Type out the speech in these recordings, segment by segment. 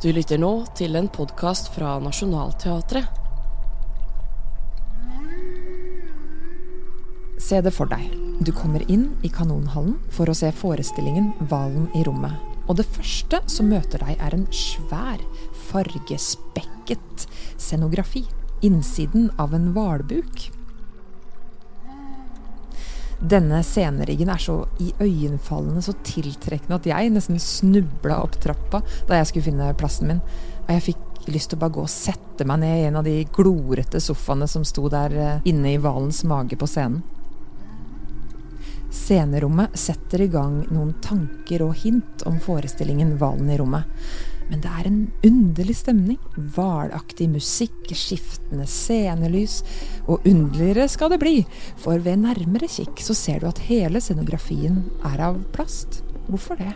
Du lytter nå til en podkast fra Nationaltheatret. Se det for deg. Du kommer inn i Kanonhallen for å se forestillingen Hvalen i rommet. Og det første som møter deg, er en svær, fargespekket scenografi. Innsiden av en hvalbuk. Denne sceneriggen er så iøynefallende, så tiltrekkende at jeg nesten snubla opp trappa da jeg skulle finne plassen min. Og jeg fikk lyst til å bare gå og sette meg ned i en av de glorete sofaene som sto der eh, inne i hvalens mage på scenen. Scenerommet setter i gang noen tanker og hint om forestillingen Hvalen i rommet. Men det er en underlig stemning. Hvalaktig musikk, skiftende scenelys. Og underligere skal det bli, for ved nærmere kikk så ser du at hele scenografien er av plast. Hvorfor det?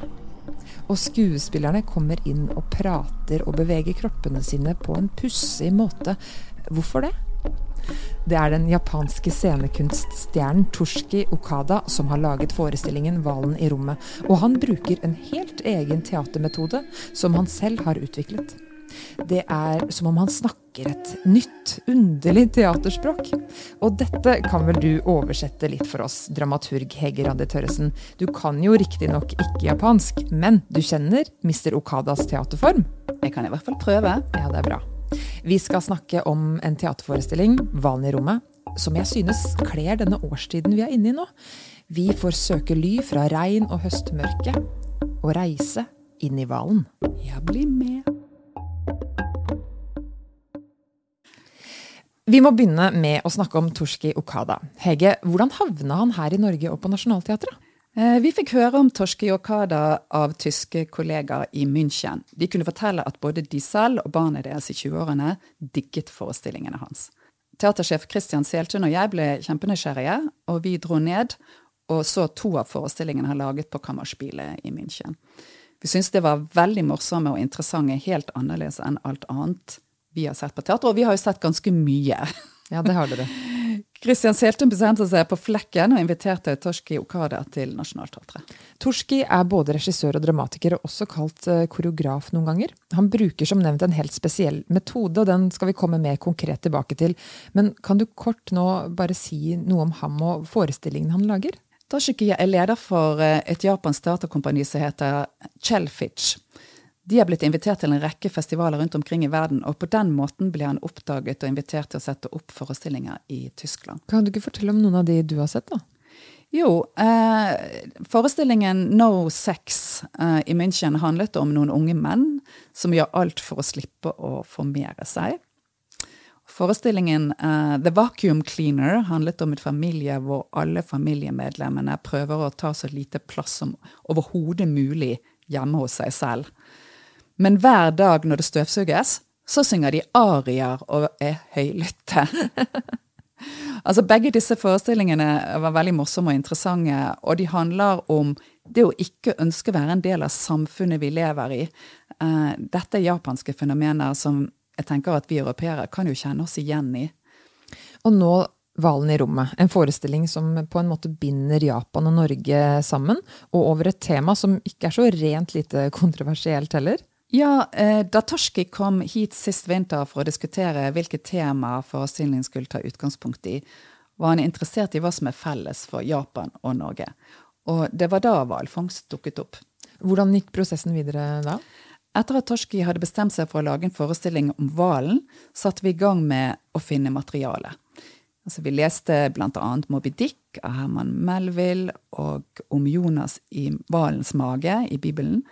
Og skuespillerne kommer inn og prater og beveger kroppene sine på en pussig måte. Hvorfor det? Det er den japanske scenekunststjernen Torski Okada som har laget forestillingen 'Hvalen i rommet', og han bruker en helt egen teatermetode som han selv har utviklet. Det er som om han snakker et nytt, underlig teaterspråk. Og dette kan vel du oversette litt for oss, dramaturg Hege Randi Tørresen. Du kan jo riktignok ikke japansk, men du kjenner Mr. Okadas teaterform? Jeg kan i hvert fall prøve. Ja, det er bra. Vi skal snakke om en teaterforestilling, 'Valen i rommet', som jeg synes kler denne årstiden vi er inne i nå. Vi får søke ly fra regn og høstmørke, og reise inn i hvalen. Ja, bli med. Vi må begynne med å snakke om Torski Okada. Hege, hvordan havna han her i Norge og på Nationaltheatret? Eh, Vi fikk høre om Torske Okada av tyske kollegaer i München. De kunne fortelle at både de selv og barnet deres i 20-årene digget forestillingene hans. Teatersjef Christian Seltun og jeg ble kjempenysgjerrige, og vi dro ned og så to av forestillingene han laget på Kammerspielet i München. Vi syntes det var veldig morsomme og interessante, helt annerledes enn alt annet vi har sett på teater, og vi har jo sett ganske mye. Ja, det har dere. Christian Seltun bestemte seg på flekken og inviterte Torski Okada til Nationaltheatret. Torski er både regissør og dramatiker, og også kalt eh, koreograf noen ganger. Han bruker som nevnt en helt spesiell metode, og den skal vi komme mer konkret tilbake til. Men kan du kort nå bare si noe om ham og forestillingen han lager? Torski er leder for eh, et japansk teaterkompani som heter Chelfitch. De har blitt invitert til en rekke festivaler rundt omkring i verden, og på den måten ble han oppdaget og invitert til å sette opp forestillinger i Tyskland. Kan du ikke fortelle om noen av de du har sett, da? Jo, eh, forestillingen No Sex eh, i München handlet om noen unge menn som gjør alt for å slippe å formere seg. Forestillingen eh, The Vacuum Cleaner handlet om et familie hvor alle familiemedlemmene prøver å ta så lite plass som overhodet mulig hjemme hos seg selv. Men hver dag når det støvsuges, så synger de arier og er høylytte. altså Begge disse forestillingene var veldig morsomme og interessante, og de handler om det å ikke ønske å være en del av samfunnet vi lever i. Eh, dette er japanske fenomener som jeg tenker at vi europeere kan jo kjenne oss igjen i. Og nå Hvalen i rommet, en forestilling som på en måte binder Japan og Norge sammen, og over et tema som ikke er så rent lite kontroversielt heller. Ja, eh, da Torski kom hit sist vinter for å diskutere hvilke temaer forestillingen skulle ta utgangspunkt i, var han interessert i hva som er felles for Japan og Norge. Og det var da hvalfangst dukket opp. Hvordan gikk prosessen videre da? Etter at Torski hadde bestemt seg for å lage en forestilling om hvalen, satte vi i gang med å finne materiale. Altså, vi leste bl.a. Moby Dick av Herman Melville og om Jonas i hvalens mage i Bibelen.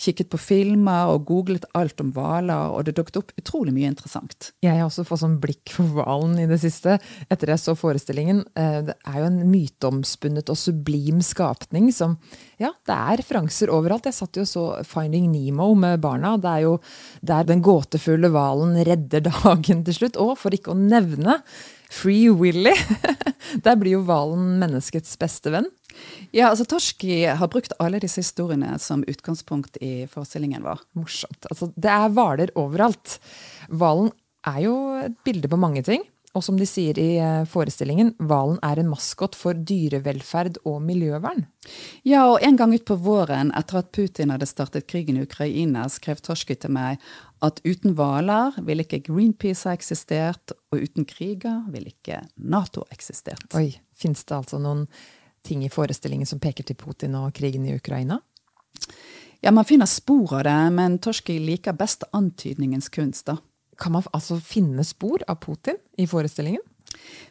Kikket på filmer og googlet alt om hvaler, og det dukket opp utrolig mye interessant. Jeg har også fått sånn blikk for hvalen i det siste, etter jeg så forestillingen. Eh, Det er jo en myteomspunnet og sublim skapning som Ja, det er referanser overalt. Jeg satt jo og så Finding Nemo med barna. Det er jo der den gåtefulle hvalen redder dagen til slutt. Og for ikke å nevne Free Willy. Der blir jo hvalen menneskets beste venn. Ja, altså Torski har brukt alle disse historiene som utgangspunkt i forestillingen vår. Morsomt. Altså, det er hvaler overalt. Hvalen er jo et bilde på mange ting. Og som de sier i eh, forestillingen, hvalen er en maskot for dyrevelferd og miljøvern. Ja, og en gang utpå våren, etter at Putin hadde startet krigen i Ukraina, skrev Torsky til meg at uten hvaler ville ikke Greenpeace ha eksistert, og uten kriger ville ikke Nato eksistert. Oi, Fins det altså noen ting i forestillingen som peker til Putin og krigen i Ukraina? Ja, man finner spor av det, men Torsky liker best antydningens kunst, da. Kan man altså finne spor av Putin i forestillingen?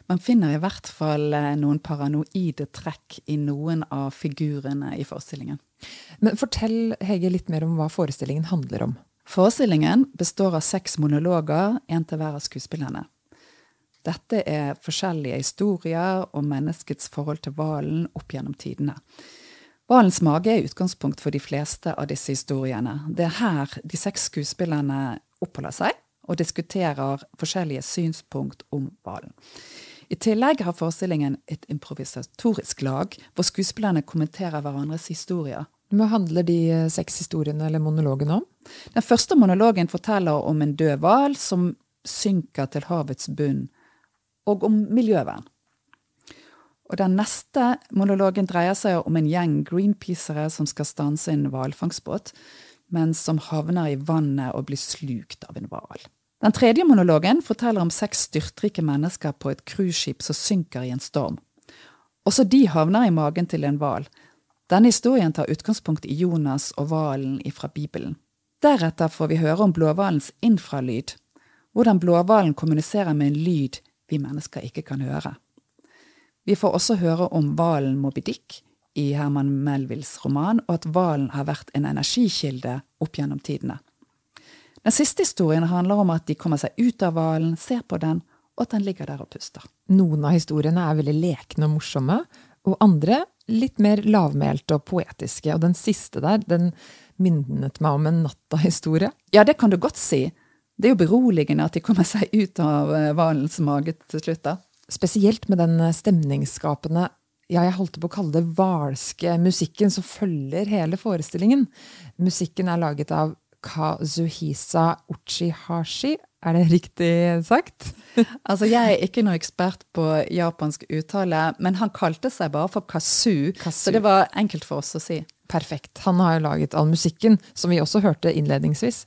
Man finner i hvert fall eh, noen paranoide trekk i noen av figurene i forestillingen. Men fortell Hege litt mer om hva forestillingen handler om. Forestillingen består av seks monologer, én til hver av skuespillerne. Dette er forskjellige historier om menneskets forhold til hvalen opp gjennom tidene. Hvalens mage er utgangspunkt for de fleste av disse historiene. Det er her de seks skuespillerne oppholder seg og diskuterer forskjellige synspunkt om hvalen. I tillegg har forestillingen et improvisatorisk lag, hvor skuespillerne kommenterer hverandres historier. Hva handler de eh, seks historiene eller monologene om? Den første monologen forteller om en død hval som synker til havets bunn, og om miljøvern. Og Den neste monologen dreier seg om en gjeng greenpeacere som skal stanse en hvalfangstbåt men som havner i vannet og blir slukt av en hval. Den tredje monologen forteller om seks styrtrike mennesker på et cruiseskip som synker i en storm. Også de havner i magen til en hval. Denne historien tar utgangspunkt i Jonas og hvalen fra Bibelen. Deretter får vi høre om blåhvalens infralyd, hvordan blåhvalen kommuniserer med en lyd vi mennesker ikke kan høre. Vi får også høre om hvalen Moby Dick, i Herman Melvilles roman, og at hvalen har vært en energikilde opp gjennom tidene. Den siste historien handler om at de kommer seg ut av hvalen, ser på den, og at den ligger der og puster. Noen av historiene er veldig lekne og morsomme, og andre litt mer lavmælte og poetiske. Og den siste der, den minnet meg om en natta-historie. Ja, det kan du godt si. Det er jo beroligende at de kommer seg ut av eh, hvalens mage til slutt, da. Spesielt med den stemningsskapende ja, jeg holdt på å kalle det hvalske musikken som følger hele forestillingen. Musikken er laget av Kazuhisa Uchihashi. Er det riktig sagt? altså, Jeg er ikke noe ekspert på japansk uttale, men han kalte seg bare for Kazu, Kazu. så det var enkelt for oss å si. Perfekt. Han har jo laget all musikken, som vi også hørte innledningsvis.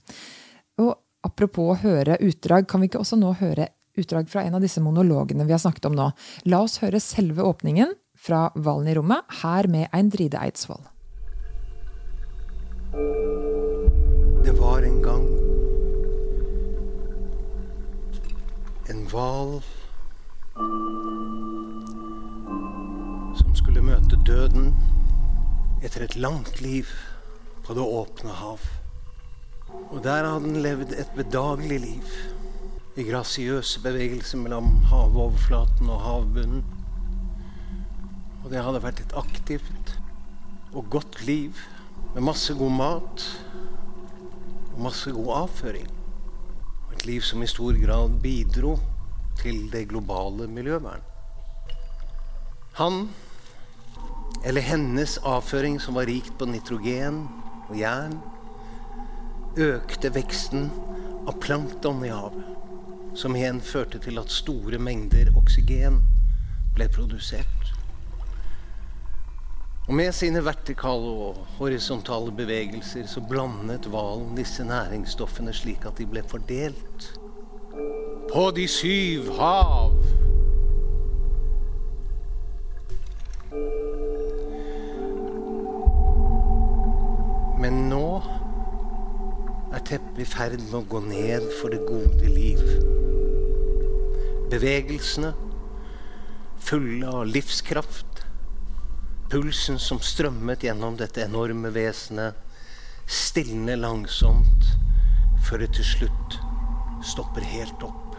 Og apropos å høre utdrag, kan vi ikke også nå høre utdrag fra en av disse monologene vi har snakket om nå? La oss høre selve åpningen fra Valen i rommet, her med Eindride Eidsvoll. Det var en gang en hval som skulle møte døden etter et langt liv på det åpne hav. Og der hadde den levd et bedagelig liv i grasiøse bevegelser mellom havoverflaten og havbunnen. Og det hadde vært et aktivt og godt liv med masse god mat og masse god avføring. Og et liv som i stor grad bidro til det globale miljøvern. Han, eller hennes avføring, som var rikt på nitrogen og jern, økte veksten av plankton i havet. Som igjen førte til at store mengder oksygen ble produsert. Og med sine vertikale og horisontale bevegelser så blandet hvalen disse næringsstoffene slik at de ble fordelt på de syv hav. Men nå er teppet i ferd med å gå ned for det gode liv. Bevegelsene fulle av livskraft Pulsen som strømmet gjennom dette enorme vesenet, stilner langsomt før det til slutt stopper helt opp.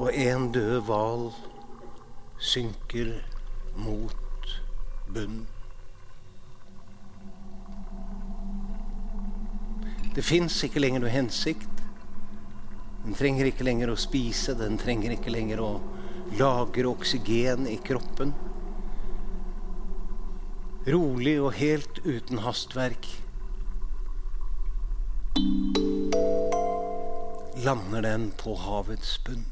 Og en død hval synker mot bunnen. Det fins ikke lenger noe hensikt. Den trenger ikke lenger å spise, den trenger ikke lenger å lagre oksygen i kroppen. Rolig og helt uten hastverk. lander den på havets bunn.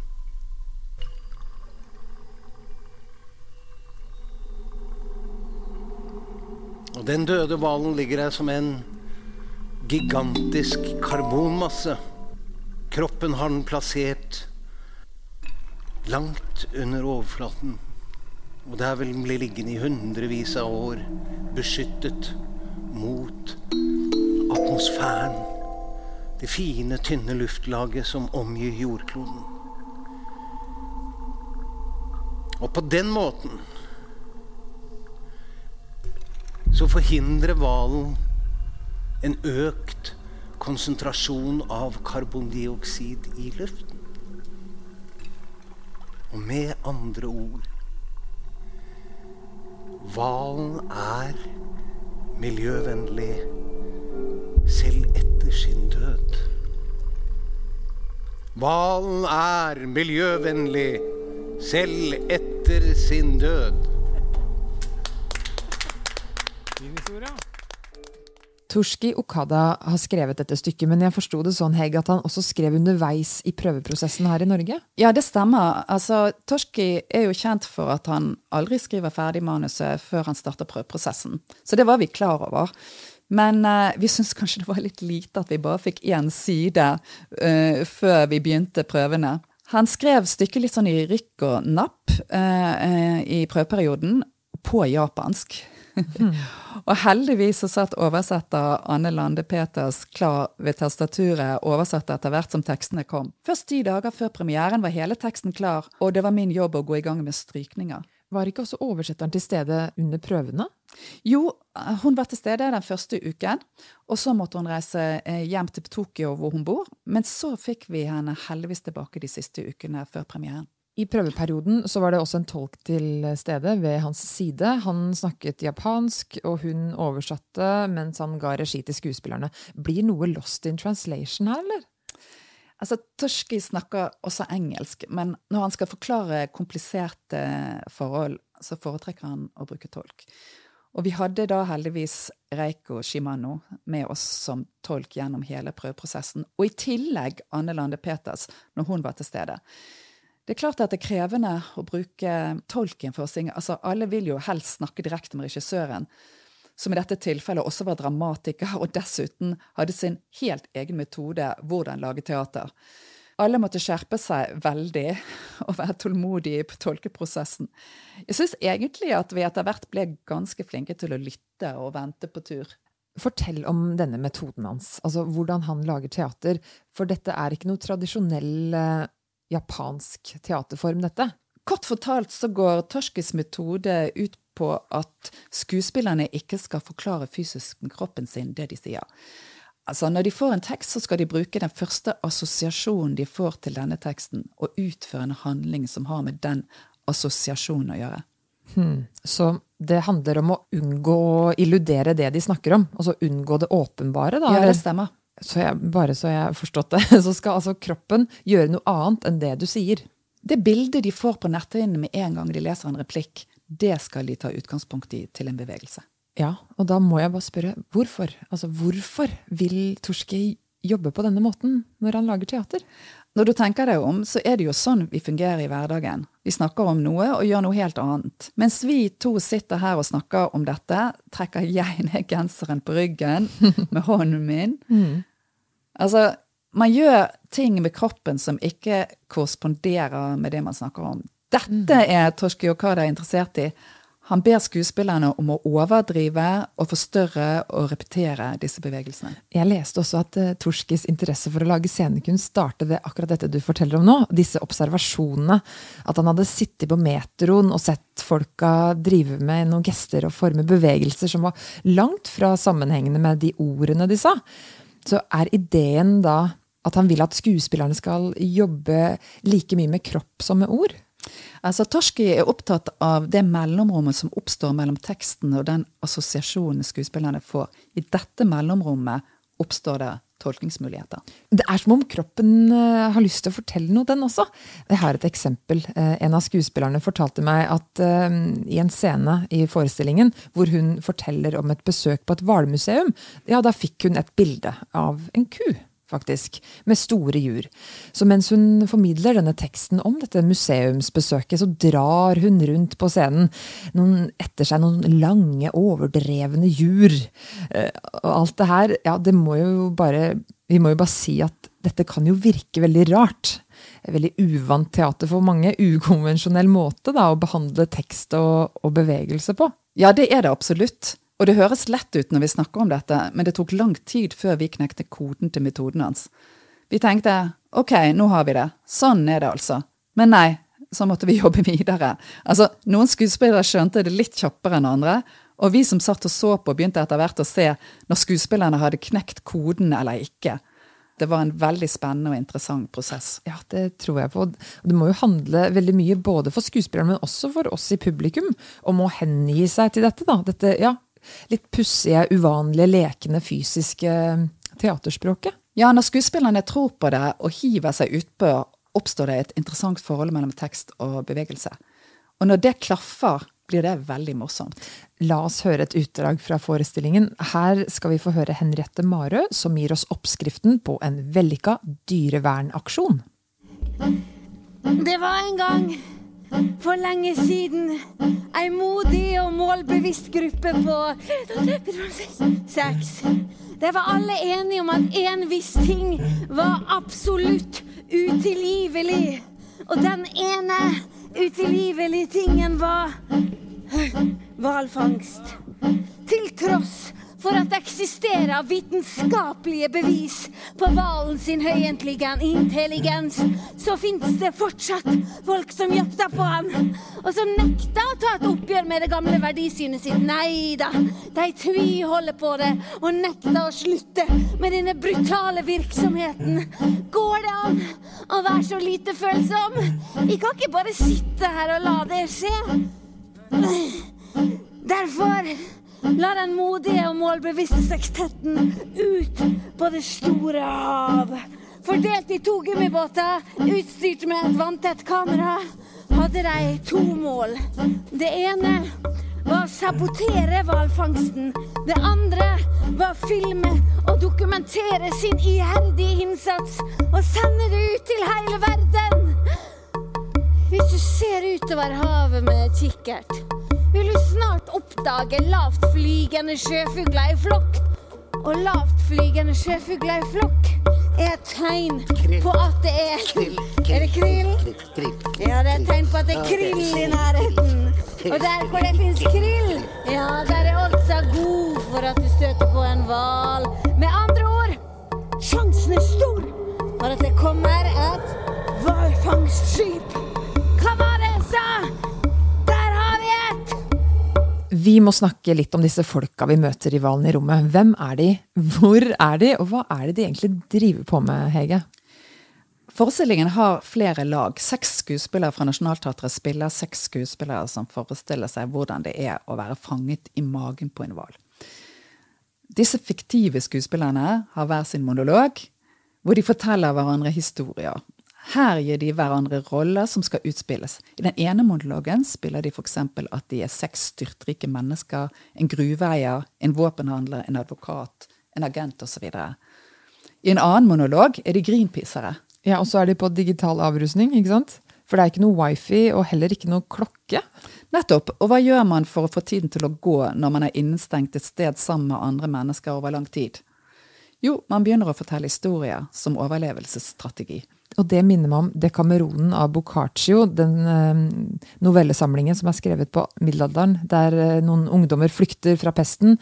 Og den døde hvalen ligger der som en gigantisk karbonmasse. Kroppen har den plassert langt under overflaten. Og der vil den bli liggende i hundrevis av år, beskyttet mot atmosfæren. Det fine, tynne luftlaget som omgir jordkloden. Og på den måten så forhindrer hvalen en økt konsentrasjon av karbondioksid i luften. Og med andre ord Hvalen er miljøvennlig selv etter sin død. Hvalen er miljøvennlig selv etter sin død. Torski Okada har skrevet dette stykket, men jeg forsto det sånn Hegg, at han også skrev underveis i prøveprosessen her i Norge? Ja, det stemmer. Altså, Torski er jo kjent for at han aldri skriver ferdig manuset før han starter prøveprosessen. Så det var vi klar over. Men uh, vi syntes kanskje det var litt lite at vi bare fikk én side uh, før vi begynte prøvene. Han skrev stykket litt sånn i rykk og napp uh, i prøveperioden, på japansk. Mm. og heldigvis så satt oversetter Anne Lande Peters klar ved tastaturet, oversatte etter hvert som tekstene kom. Først ti dager før premieren var hele teksten klar, og det var min jobb å gå i gang med strykninger. Var ikke også oversetteren til stede under prøvene? Jo, hun var til stede den første uken. Og så måtte hun reise eh, hjem til Tokyo, hvor hun bor. Men så fikk vi henne heldigvis tilbake de siste ukene før premieren. I prøveperioden så var det også en tolk til stede ved hans side. Han snakket japansk, og hun oversatte mens han ga regi til skuespillerne. Blir noe lost in translation her, eller? Altså, Torski snakker også engelsk, men når han skal forklare kompliserte forhold, så foretrekker han å bruke tolk. Og vi hadde da heldigvis Reiko Shimano med oss som tolk gjennom hele prøveprosessen. Og i tillegg Anne Lande Peters når hun var til stede. Det er klart at det er krevende å bruke tolken for å synge. Altså, alle vil jo helst snakke direkte med regissøren, som i dette tilfellet også var dramatiker og dessuten hadde sin helt egen metode hvordan lage teater. Alle måtte skjerpe seg veldig og være tålmodige på tolkeprosessen. Jeg syns egentlig at vi etter hvert ble ganske flinke til å lytte og vente på tur. Fortell om denne metoden hans, altså hvordan han lager teater. For dette er ikke noe tradisjonell eh, japansk teaterform, dette? Kort fortalt så går Torskis metode ut på at skuespillerne ikke skal forklare fysisk kroppen sin det de sier. Altså, Når de får en tekst, så skal de bruke den første assosiasjonen de får til denne teksten, og utføre en handling som har med den assosiasjonen å gjøre. Hmm. Så det handler om å unngå å illudere det de snakker om? Altså unngå det åpenbare? da? Ja, det stemmer så jeg, bare så jeg har forstått det, så skal altså kroppen gjøre noe annet enn det du sier. Det bildet de får på netthinnene med en gang de leser en replikk, det skal de ta utgangspunkt i til en bevegelse. Ja, og da må jeg bare spørre hvorfor? Altså hvorfor vil Torske jobbe på denne måten når han lager teater? Når du tenker deg om, så er det jo sånn vi fungerer i hverdagen. Vi snakker om noe og gjør noe helt annet. Mens vi to sitter her og snakker om dette, trekker jeg ned genseren på ryggen med hånden min. Mm. Altså, man gjør ting med kroppen som ikke korresponderer med det man snakker om. Dette mm. er Torski Okada interessert i. Han ber skuespillerne om å overdrive og forstørre og repetere disse bevegelsene. Jeg leste også at uh, Torskis interesse for å lage scenekunst startet ved akkurat dette du forteller om nå. Disse observasjonene. At han hadde sittet på metroen og sett folka drive med noen gester og forme bevegelser som var langt fra sammenhengende med de ordene de sa så er ideen da at han vil at skuespillerne skal jobbe like mye med kropp som med ord? Altså, Torski er opptatt av det mellomrommet som oppstår mellom teksten og den assosiasjonen skuespillerne får. I dette mellomrommet oppstår det tolkningsmuligheter. Det er som om kroppen uh, har lyst til å fortelle noe, den også. Jeg har et eksempel. Uh, en av skuespillerne fortalte meg at uh, i en scene i forestillingen hvor hun forteller om et besøk på et hvalmuseum, ja, da fikk hun et bilde av en ku. Faktisk, med store jur. Så mens hun formidler denne teksten om dette museumsbesøket, så drar hun rundt på scenen noen, etter seg noen lange, overdrevne jur. Eh, og alt det her, ja, det må jo bare Vi må jo bare si at dette kan jo virke veldig rart. Veldig uvant teater for mange. Ukonvensjonell måte da, å behandle tekst og, og bevegelse på. Ja, det er det absolutt. Og det høres lett ut når vi snakker om dette, men det tok lang tid før vi knekte koden til metoden hans. Vi tenkte ok, nå har vi det. Sånn er det altså. Men nei, så måtte vi jobbe videre. Altså, Noen skuespillere skjønte det litt kjappere enn andre. Og vi som satt og så på, begynte etter hvert å se når skuespillerne hadde knekt koden eller ikke. Det var en veldig spennende og interessant prosess. Ja, det tror jeg på. Det må jo handle veldig mye både for skuespillerne, men også for oss i publikum, om å hengi seg til dette. da. Dette, ja, litt pussige, uvanlige, lekende fysiske teaterspråket. Ja, når skuespillerne tror på det og hiver seg utpå, oppstår det et interessant forhold mellom tekst og bevegelse. Og når det klaffer, blir det veldig morsomt. La oss høre et utdrag fra forestillingen. Her skal vi få høre Henriette Marø, som gir oss oppskriften på en vellykka dyrevernaksjon. Det var en gang for lenge siden ei modig og målbevisst gruppe på seks. Der var alle enige om at en viss ting var absolutt utilgivelig. Og den ene utilgivelige tingen var hvalfangst. Til tross for at det eksisterer vitenskapelige bevis på hvalen sin høyentlige intelligens, så fins det fortsatt folk som jakter på han, og som nekter å ta et oppgjør med det gamle verdisynet sitt. Nei da, de tviholder på det og nekter å slutte med denne brutale virksomheten. Går det an å være så lite følsom? Vi kan ikke bare sitte her og la det skje. Derfor la den modige og målbevisste sekstetten ut på det store hav. Fordelt i to gummibåter, utstyrt med et vanntett kamera, hadde de to mål. Det ene var å sabotere hvalfangsten. Det andre var å filme og dokumentere sin iherdige innsats og sende det ut til hele verden. Hvis du ser utover havet med kikkert vil du snart oppdage lavtflygende sjøfugler i flokk. Og lavtflygende sjøfugler i flokk er et tegn på at det er Er det krill? Ja, det er et tegn på at det er krill i nærheten. Og der hvor det fins krill, ja, der er altså god for at du støter på en hval. Med andre ord, sjansen er stor for at det kommer et hvalfangstskip. Vi må snakke litt om disse folka vi møter i Hvalen i rommet. Hvem er de, hvor er de, og hva er det de egentlig driver på med, Hege? Forestillingen har flere lag. Seks skuespillere fra Nationaltheatret spiller seks skuespillere som forestiller seg hvordan det er å være fanget i magen på en hval. Disse fiktive skuespillerne har hver sin monolog, hvor de forteller hverandre historier. Her gir de hverandre roller som skal utspilles. I den ene monologen spiller de f.eks. at de er seks styrtrike mennesker, en gruveeier, en våpenhandler, en advokat, en agent osv. I en annen monolog er de greenpeacere. Ja, Og så er de på digital avrusning, ikke sant? For det er ikke noe wifi og heller ikke noe klokke. Nettopp. Og hva gjør man for å få tiden til å gå når man er innestengt et sted sammen med andre mennesker over lang tid? Jo, man begynner å fortelle historier som overlevelsesstrategi. Og det minner meg om Dekameronen av Boccaccio, den eh, novellesamlingen som er skrevet på middelalderen, der eh, noen ungdommer flykter fra pesten,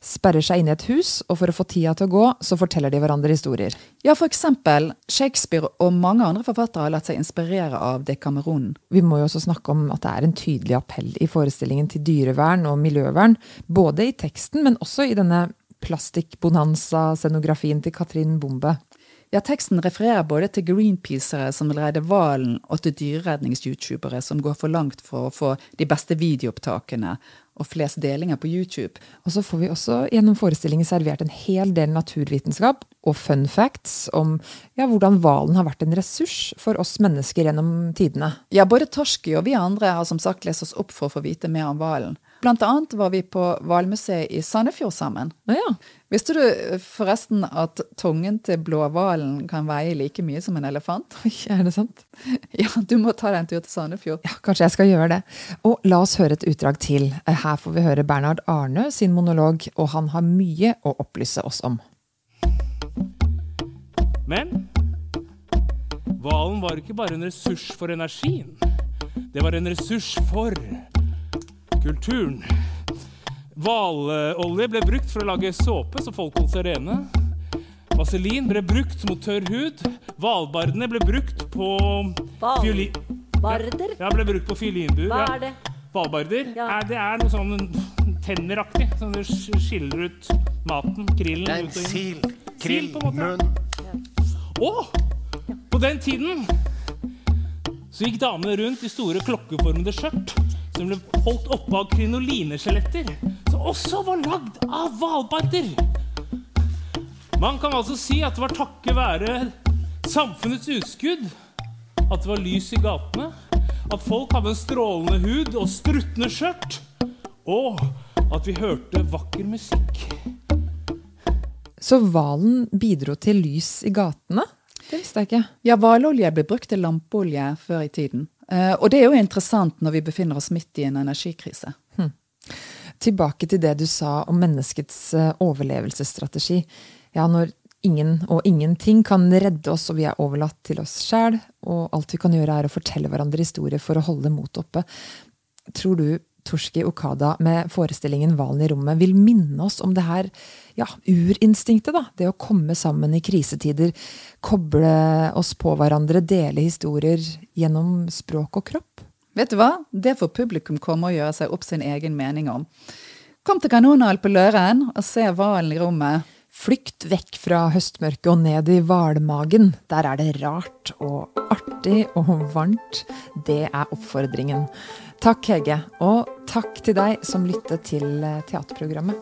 sperrer seg inne i et hus, og for å få tida til å gå, så forteller de hverandre historier. Ja, for eksempel Shakespeare og mange andre forfattere har latt seg inspirere av Dekameronen. Vi må jo også snakke om at det er en tydelig appell i forestillingen til dyrevern og miljøvern, både i teksten, men også i denne plastikkbonanza-scenografien til Katrin Bombe. Ja, Teksten refererer både til greenpeacere som vil redde hvalen, og til dyrerednings-youtubere som går for langt for å få de beste videoopptakene og flest delinger på YouTube. Og så får vi også gjennom forestillingen servert en hel del naturvitenskap og fun facts om ja, hvordan hvalen har vært en ressurs for oss mennesker gjennom tidene. Ja, både Torski og vi andre har som sagt lest oss opp for å få vite mer om hvalen. Blant annet var vi på Hvalmuseet i Sandefjord sammen. Ja. Visste du forresten at tungen til blåhvalen kan veie like mye som en elefant? Oi, er det sant? Ja, du må ta deg en tur til Sandefjord. Ja, kanskje jeg skal gjøre det. Og la oss høre et utdrag til. Her får vi høre Bernhard Arnø sin monolog, og han har mye å opplyse oss om. Men hvalen var ikke bare en ressurs for energien. Det var en ressurs for kulturen. Hvalolje ble brukt for å lage såpe så folk holdt seg rene. Vaselin ble brukt mot tørr hud. Hvalbardene ble brukt på fiolin... Barder? Ja, ble brukt på fiolinbuer. Hva er det? Hvalbarder? Ja. Er, det er noe sånn tenneraktig. Sånn du skiller ut maten. Krillen. Det er en sil. Krill. på en måte. Munn. Og på den tiden så gikk damene rundt i store klokkeformede skjørt som ble holdt oppe av krinolineskjeletter, som også var lagd av hvalbarder. Man kan altså si at det var takket være samfunnets utskudd at det var lys i gatene, at folk hadde en strålende hud og struttende skjørt, og at vi hørte vakker musikk. Så hvalen bidro til lys i gatene? Det visste jeg ikke. Ja, hvalolje ble brukt til lampeolje før i tiden. Eh, Og det er jo interessant når vi befinner oss midt i en energikrise. Tilbake til det du sa om menneskets eh, overlevelsesstrategi. Ja, når ingen og ingenting kan redde oss, og vi er overlatt til oss sjæl, og alt vi kan gjøre er å fortelle hverandre historier for å holde motet oppe. Tror du Torski Okada med forestillingen 'Hvalen i rommet' vil minne oss om det her ja, urinstinktet? da, Det å komme sammen i krisetider, koble oss på hverandre, dele historier gjennom språk og kropp? Vet du hva? Det får publikum komme og gjøre seg opp sin egen mening om. Kom til Kanonhall på Løren og se hvalen i rommet. Flykt vekk fra høstmørket og ned i hvalmagen. Der er det rart og artig og varmt. Det er oppfordringen. Takk, Hege. Og takk til deg som lyttet til eh, teaterprogrammet.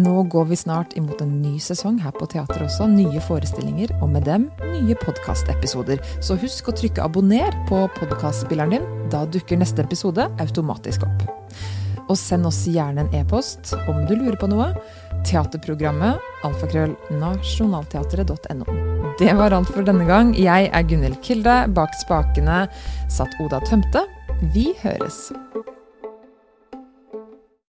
Nå går vi snart imot en ny sesong her på teateret også. Nye forestillinger, og med dem nye podkastepisoder. Så husk å trykke abonner på podkastspilleren din. Da dukker neste episode automatisk opp. Og send oss gjerne en e-post om du lurer på noe. Teaterprogrammet alfakrøll nasjonalteatret.no. Det var alt for denne gang. Jeg er Gunhild Kilde. Bak spakene satt Oda Tømte. Vi høres.